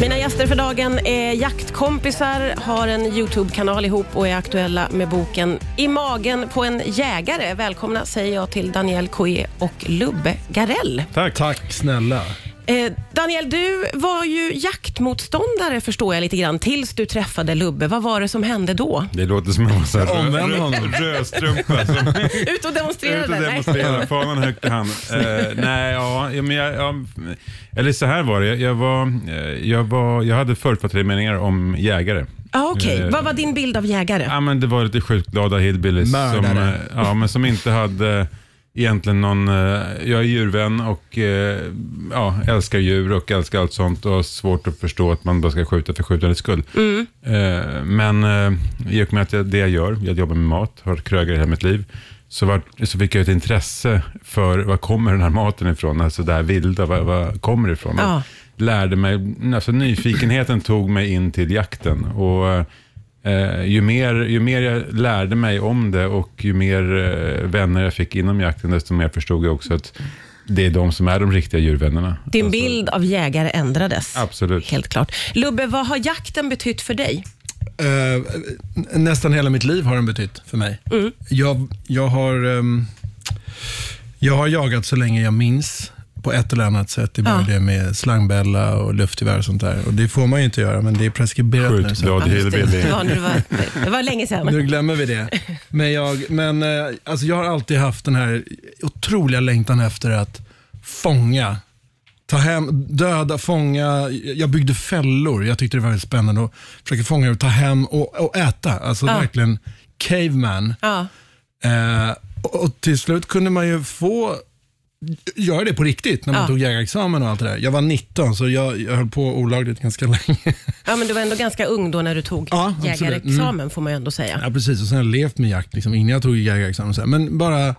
Mina gäster för dagen är jaktkompisar, har en YouTube-kanal ihop och är aktuella med boken I magen på en jägare. Välkomna säger jag till Daniel Coe och Lubbe Garell. Tack. Tack snälla. Eh, Daniel, du var ju jaktmotståndare förstår jag lite grann, tills du träffade Lubbe. Vad var det som hände då? Det låter som en sån här Omvänd rö- honom. rö- rödstrumpa som Ut och demonstrerade? ute och Nej. demonstrerar, fanan högt i hand. Eh, nej, ja, ja, men jag, jag, eller så här var det. Jag, var, eh, jag, var, jag hade förutfattade meningar om jägare. Ah, Okej, Eh, vad var din bild av jägare? Ja, men det var lite sjukt glada hillbillies som, Mördare. eh, ja, men som inte hade egentligen någon... eh, Jag är djurvän och eh, ja, älskar djur och älskar allt sånt och har svårt att förstå att man bara ska skjuta för skjutandets skull. Eh, Men i och med att jag, det jag gör, jag jobbar med mat, har krögare hela mitt liv, så, var, så fick jag ett intresse för var kommer den här maten ifrån, alltså det här vilda, var, var kommer det ifrån? Ja. Lärde mig, alltså nyfikenheten tog mig in till jakten. Och eh, ju, mer, ju mer jag lärde mig om det och ju mer eh, vänner jag fick inom jakten, desto mer förstod jag också att det är de som är de riktiga djurvännerna. Din Alltså, bild av jägare ändrades. Absolut. Helt klart. Lubbe, vad har jakten betytt för dig? Eh, nästan hela mitt liv har den betytt för mig. Jag, jag, har, ehm, jag har jagat så länge jag minns på ett eller annat sätt. Det började Ja. med slangbella och luftgevär och sånt där. Och det får man ju inte göra, men det är preskriberat nu. Sjukt Så glad Ja, just det. hillbilly. Det var, det var, det var länge sedan. nu glömmer vi det. Men, jag, men eh, alltså jag har alltid haft den här otroliga längtan efter att fånga Ta hem, döda, fånga. Jag byggde fällor. Jag tyckte det var väldigt spännande att försöka fånga och ta hem och, och äta. Alltså Ja. verkligen caveman. Ja. Eh, och, och till slut kunde man ju få göra det på riktigt när man Ja. tog jägarexamen och allt det där. Jag var 19 så jag, jag höll på olagligt ganska länge. ja, men du var ändå ganska ung då när du tog Ja, absolut. Mm. jägarexamen, får man ju ändå säga. ja, precis. Och sen har jag levt med jakt liksom, innan jag tog jägarexamen. Så här. Men bara,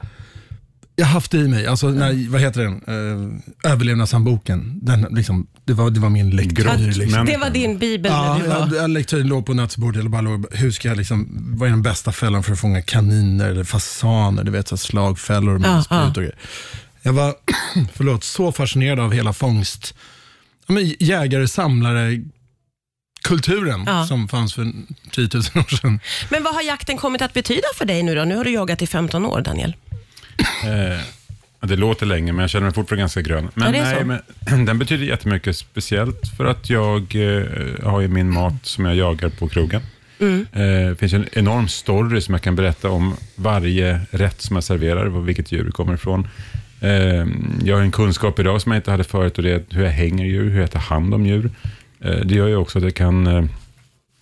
jag har haft det i mig. Alltså, när, vad heter den? Uh, Överlevnadshandboken. Den, liksom, det, var, det var min lektyr. Liksom. Det var din bibel Ja, när du var... jag, jag lektyren låg på nattbordet. Eller bara låg, hur ska jag liksom, vad är den bästa fällan för att fånga kaniner eller fasaner? Du vet, så här slagfällor med Ja, sprut ja. och grejer. Jag var förlåt, så fascinerad av hela fångst, men jägare, samlare, kulturen Ja. som fanns för 10 000 år sedan. Men vad har jakten kommit att betyda för dig nu då? Nu har du jagat i 15 år, Daniel. Eh, det låter länge, men jag känner mig fortfarande ganska grön. Men, Ja, nej, men den betyder jättemycket, speciellt för att jag eh, har ju min mat som jag jagar på krogen. Mm. Eh, Det finns en enorm story som jag kan berätta om varje rätt som jag serverar, vilket djur det kommer ifrån. Eh, Jag har en kunskap idag som jag inte hade förut och det är hur jag hänger djur, hur jag tar hand om djur. Eh, Det gör ju också att jag kan eh,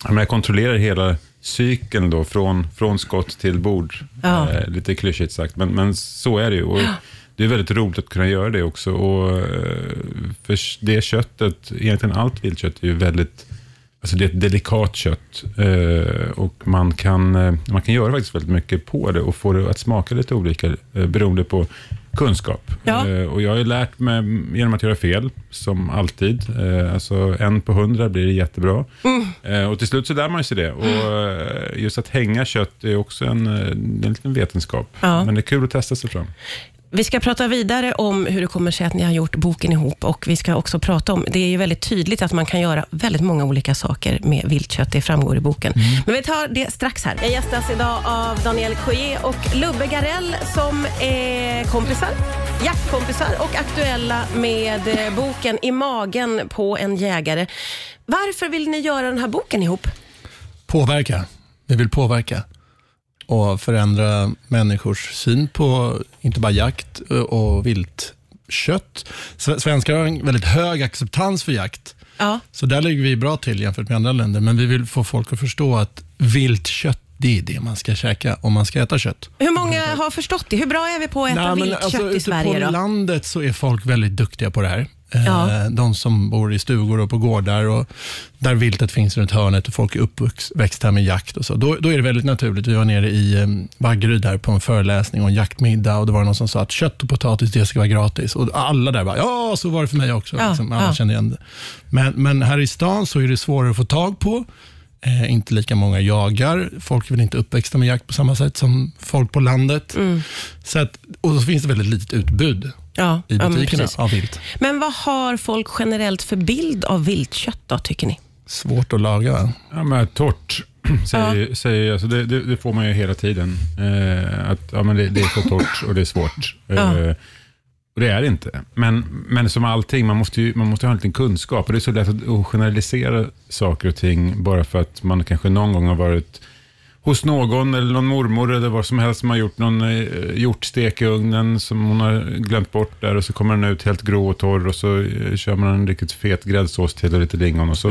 men jag kontrollerar hela cykeln då, från, från skott till bord. Ja. Lite klyschigt sagt, men, men så är det ju. Och det är väldigt roligt att kunna göra det också. Och, eh, för det köttet, egentligen allt viltkött är ju väldigt Alltså det är ett delikat kött eh, och man kan, eh, man kan göra faktiskt väldigt mycket på det och få det att smaka lite olika eh, beroende på kunskap. Ja. Och jag har lärt mig genom att göra fel, som alltid. Alltså en på hundra blir det jättebra. Mm. Och till slut så lär man sig det. Och eh, just att hänga kött är också en, en liten vetenskap. Ja. Men det är kul att testa sig fram. Vi ska prata vidare om hur det kommer sig att ni har gjort boken ihop och vi ska också prata om, det är ju väldigt tydligt att man kan göra väldigt många olika saker med viltkött, det framgår i boken. Men vi tar det strax här. Jag gästas idag av Daniel Coye och Lubbe Garell som är kompisar, jaktkompisar och aktuella med eh, boken I magen på en jägare. Varför vill ni göra den här boken ihop? Påverka. Vi vill påverka och förändra människors syn på inte bara jakt och viltkött. Sve- Svenskar har en väldigt hög acceptans för jakt. Ja, Så där ligger vi bra till jämfört med andra länder. Men vi vill få folk att förstå att viltkött, det är det man ska käka om man ska äta kött. hur många har förstått det? Hur bra är vi på att äta Nej, viltkött alltså, i ute Sverige? på Då? landet så är folk väldigt duktiga på det här. Eh, Ja. De som bor i stugor och på gårdar och där viltet finns runt hörnet och folk är uppväxta med jakt och så. Då, då är det väldigt naturligt. Vi var nere i eh, Vaggeryd där på en föreläsning och en jaktmiddag och det var någon som sa att kött och potatis det ska vara gratis. Och alla där bara, ja så var det för mig också. Ja, liksom, alla ja. kände igen det. Men, men här i stan så är det svårare att få tag på. Eh, inte lika många jagar. Folk är väl inte uppväxta med jakt på samma sätt som folk på landet. Så att, och så finns det väldigt litet utbud. Ja, i ja, men butikerna av vilt. Men vad har folk generellt för bild av viltkött då, tycker ni? Svårt att laga. va? Ja, men torrt, säger, säger, alltså det, det, det får man ju hela tiden. Eh, att ja, men det, det är för torrt och det är svårt. Eh, Ja. och det är det inte. Men, men som allting, man måste, ju, man måste ha en liten kunskap. Och det är så lätt att generalisera saker och ting bara för att man kanske någon gång har varit hos någon eller någon mormor eller vad som helst som har gjort någon eh, hjortstek i ugnen som hon har glömt bort där och så kommer den ut helt grå och torr och så eh, kör man en riktigt fet gräddsås till och lite lingon och så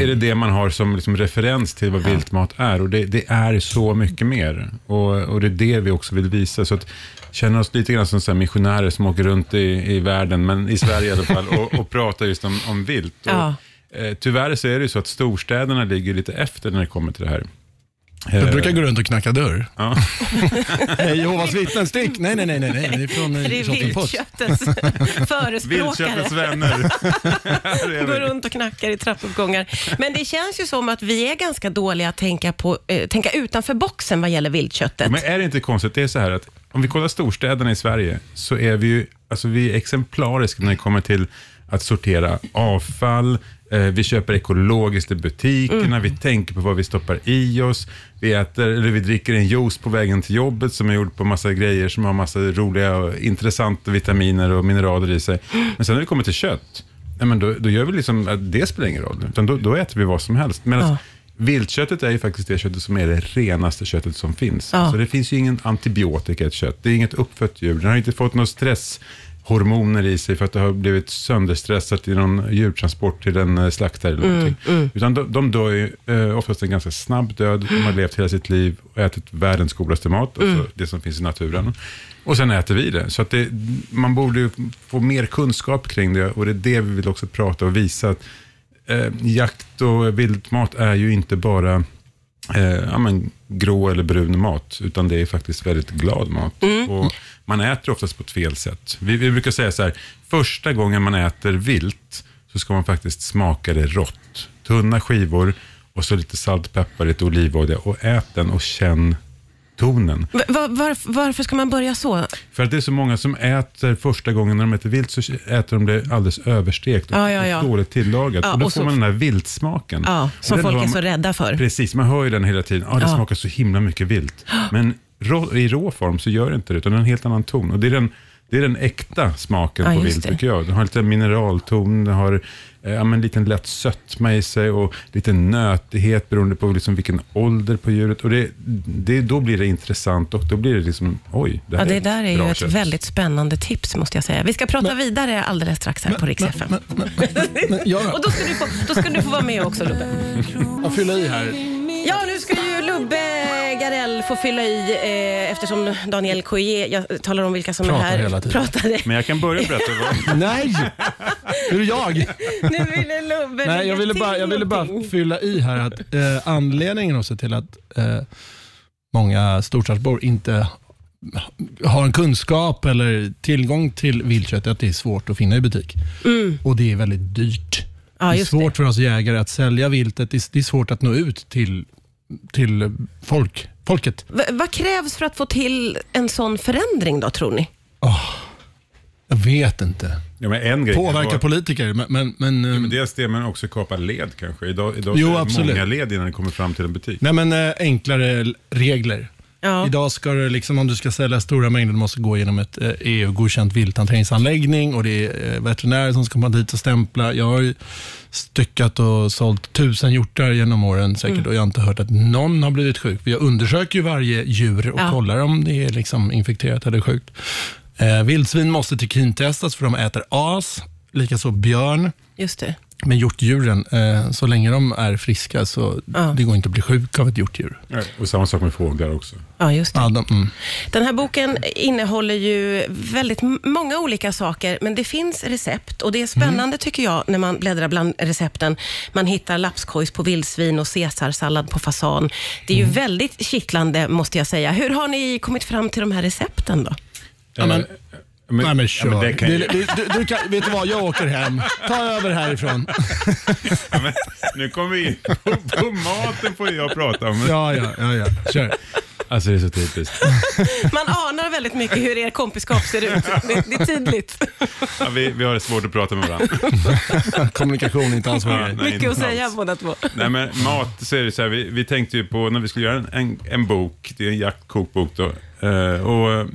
är det det man har som liksom referens till vad viltmat är och det, det är så mycket mer och, och det är det vi också vill visa. Så att känna oss lite grann som så missionärer som åker runt i, i världen, men i Sverige i alla fall, och, och pratar just om, om vilt. Och, Ja. eh, tyvärr så är det ju så att storstäderna ligger lite efter när det kommer till det här. Jag Eh, brukar gå runt och knacka dörr. Ja. Hej, Jehovas vittnen, stick! Nej, nej, nej, nej, nej. det är från Det eh, är Shopping Post. viltköttets förespråkare. Viltköttets vänner. Här är Går vi. runt och knackar i trappuppgångar. Men det känns ju som att vi är ganska dåliga att tänka, på, eh, tänka utanför boxen vad gäller viltköttet. Men är det inte konstigt? Det är så här att om vi kollar storstäderna i Sverige så är vi ju alltså vi är exemplariska när det kommer till att sortera avfall. Eh, vi köper ekologiskt i butikerna. Vi tänker på vad vi stoppar i oss. Vi, äter, eller vi dricker en juice på vägen till jobbet som är gjord på massa grejer som har massa roliga och intressanta vitaminer och mineraler i sig. Men sen när det kommer till kött, nej men då, då gör vi liksom att det spelar ingen roll. Utan då, då äter vi vad som helst. Medan Ja. Viltköttet är ju faktiskt det köttet som är det renaste köttet som finns. Ja. Så det finns ju ingen antibiotika i ett kött. Det är inget uppfött djur. Den har inte fått några stresshormoner i sig för att det har blivit sönderstressat i någon djurtransport till en eh, slaktare eller någonting. Utan de, de dör ju eh, oftast en ganska snabb död. De har levt hela sitt liv och ätit världens godaste mat, alltså det som finns i naturen. Och sen äter vi det. Så att det, man borde ju få mer kunskap kring det och det är det vi vill också prata och visa. att eh, jakt och viltmat är ju inte bara eh, ja, men, grå eller brun mat, utan det är faktiskt väldigt glad mat. Och man äter oftast på ett fel sätt. Vi, vi brukar säga så här, första gången man äter vilt så ska man faktiskt smaka det rått. Tunna skivor och så lite salt, peppar, lite olivolja och ät den och känn tonen. Va- va- varf- varför ska man börja så? För att det är så många som äter första gången när de äter vilt så äter de det alldeles överstekt och Ja, ja, ja. dåligt tillagat. Och då och får så- man den här viltsmaken. Ja, Och som folk är så rädda för. Precis, man hör ju den hela tiden. Ja, det smakar så himla mycket vilt. Men rå, i rå form så gör det inte det, utan det är en helt annan ton. Och det är den, det är den äkta smaken Ja, på vilt, tycker jag. Den har lite mineralton, den har eh, ja, men en liten lätt sötma i sig och lite nötighet beroende på liksom vilken ålder på djuret. Och det, det, då blir det intressant och då blir det liksom, oj, det Ja, här det ett där är ju ett kött. väldigt spännande tips, måste jag säga. Vi ska prata vidare alldeles strax här på Rix FM. Men, men Och då ska, du få, då ska du få vara med också, Lubbe. Jag fyller i här. Ja, nu ska ju Lubbe Garell få fylla i eh, eftersom Daniel Coyer, jag talar om vilka som Pratar är här, hela tiden. pratade. Men jag kan börja berätta vad... Nej! Hur är jag? Nu ville Lubbe Nej, lägga jag ville till bara, jag ville bara någonting. fylla i här att eh, anledningen också till att eh, många storstadsbor inte har en kunskap eller tillgång till viltkött är att det är svårt att finna i butik. Och det är väldigt dyrt. Mm. Ja, det är just det. svårt för oss jägare att sälja viltet. Det är, det är svårt att nå ut till, till folk, folket. V- vad krävs för att få till en sån förändring då, tror ni? Jag vet inte. Ja, men en grej Påverka vara- politiker, men... men, men, eh, Men dels det, men också kapa led kanske. Idag, idag Jo, är det absolut. många led innan det kommer fram till en butik. Nej, men äh, enklare regler. Ja. Idag ska det, liksom, om du ska sälja stora mängder, du måste gå genom ett eh, EU-godkänt vilthanteringsanläggning och det är eh, veterinärer som ska komma dit och stämpla. Jag har styckat och sålt tusen hjortar genom åren säkert Mm. och jag har inte hört att någon har blivit sjuk. Jag undersöker ju varje djur och Ja. kollar om det är liksom infekterat eller sjukt. Eh, vildsvin måste trikintestas för de äter as, likaså björn. Just det. Men hjortdjuren, eh, så länge de är friska så Ja. det går inte att bli sjuk av ett hjortdjur. Ja, Och samma sak med fåglar också. Ja, just det. Ja, de, mm. Den här boken innehåller ju väldigt många olika saker, men det finns recept och det är spännande tycker jag när man bläddrar bland recepten. Man hittar lapskojs på vildsvin och caesarsallad på fasan. Det är ju väldigt kittlande måste jag säga. Hur har ni kommit fram till de här recepten då? Ja, men- men, Nej men kör. ja, men det kan, du, ju- du, du, du kan, vet du vad, jag åker hem. Ta över härifrån. ja, men, nu kommer vi in på, på maten får jag prata om. Ja, ja, ja, ja. kör. Alltså det är så typiskt. Man anar väldigt mycket hur er kompiskap ser ut. Det, det är tydligt. Ja, vi, vi har det svårt att prata med varandra. Kommunikation är inte alls vår Ja, grej. nej, mycket inte att säga båda två. Nej, men mat så är det så här, vi, vi tänkte ju på när vi skulle göra en, en, en bok, det är en jaktkokbok då, eh, och eh,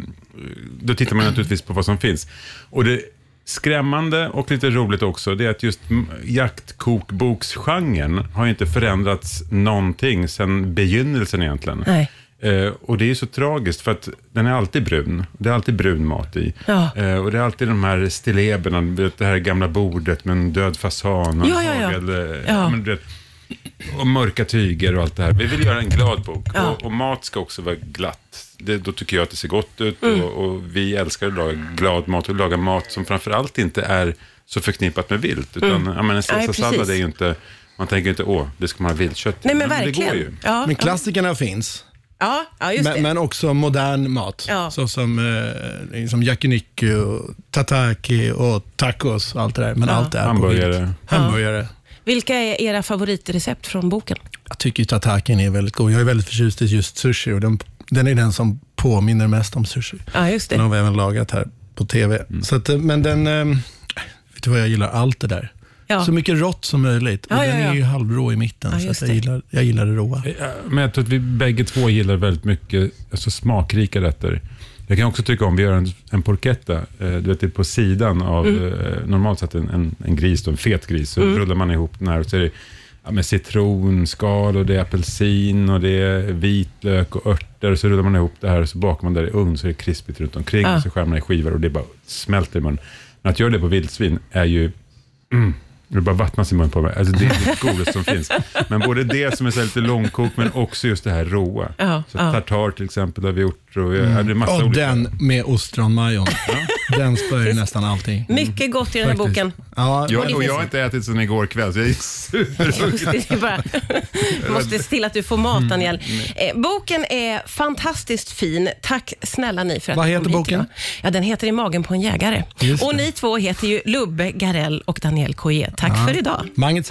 då tittar man naturligtvis på vad som finns. Och det skrämmande och lite roligt också, det är att just jaktkokboksgenren har inte förändrats någonting sedan begynnelsen egentligen. Nej. Eh, och det är så tragiskt för att den är alltid brun. Det är alltid brun mat i. Ja. Eh, och det är alltid de här stilleberna, det här gamla bordet med en död fasan och Ja, ja, ja. hagel, eh, Ja. men vet, och mörka tyger och allt det här. Vi vill göra en glad bok Ja. och, och mat ska också vara glatt. Det, då tycker jag att det ser gott ut Mm. och, och vi älskar att laga glad mat och laga mat som framförallt inte är så förknippat med vilt. Utan ja, men en Mm. Salsasallad är ju inte, man tänker inte åh, det ska man ha viltkött i." Nej, men det verkligen. går ju. Ja, Men ja. klassikerna finns, ja, ja, just men, det. men också modern mat. Ja. Såsom eh, som yakiniku, och tataki och tacos och allt det där. Men Ja. allt är på Hamburgare. vilt. Hamburgare. Vilka är era favoritrecept från boken? Jag tycker ju tatakin är väldigt god. jag är väldigt förtjust i just sushi och den, den är den som påminner mest om sushi. Ja, just Den har det. vi även lagat här på tv. Så att, eh, men den, eh, vet du vad jag gillar? Allt det där. Ja. Så mycket rått som möjligt. Ja, och ja, den ja. är ju halvrå i mitten, Ja, så att jag, det. gillar, jag gillar det råa. Ja, Men jag tror att vi bägge två gillar väldigt mycket alltså smakrika rätter. Jag kan också tycka om, vi gör en, en porchetta, eh, du vet det är på sidan av, eh, normalt sett en, en, en gris, då, en fet gris, så rullar man ihop den här och så är det ja, med citronskal och det är apelsin och det är vitlök och örter och så rullar man ihop det här och så bakar man det i ugn så är det krispigt runt omkring Ja. och så skär man i skivor och det bara smälter i munnen. Men att göra det på vildsvin är ju Mm. Det bara vattnas i munnen på mig. Alltså det är det godaste som finns. Men både det som är så lite långkokt, men också just det här råa. Ja, så ja. tartar till exempel har vi gjort. Och vi, ja, det är massa Och olika. den med ostronmajon. Den ju nästan allting. Mycket gott i den här Faktiskt. boken. Ja, Jag, och jag har inte ätit sedan igår kväll, så jag är super. Just det, det är bara, måste se till att du får mat, Daniel. Eh, boken är fantastiskt fin. Tack snälla ni för att Vad ni heter kom hit boken? idag. Ja, den heter I magen på en jägare. Just Och det. ni två heter ju Lubbe Garell och Daniel Koje. Tack för idag. Manget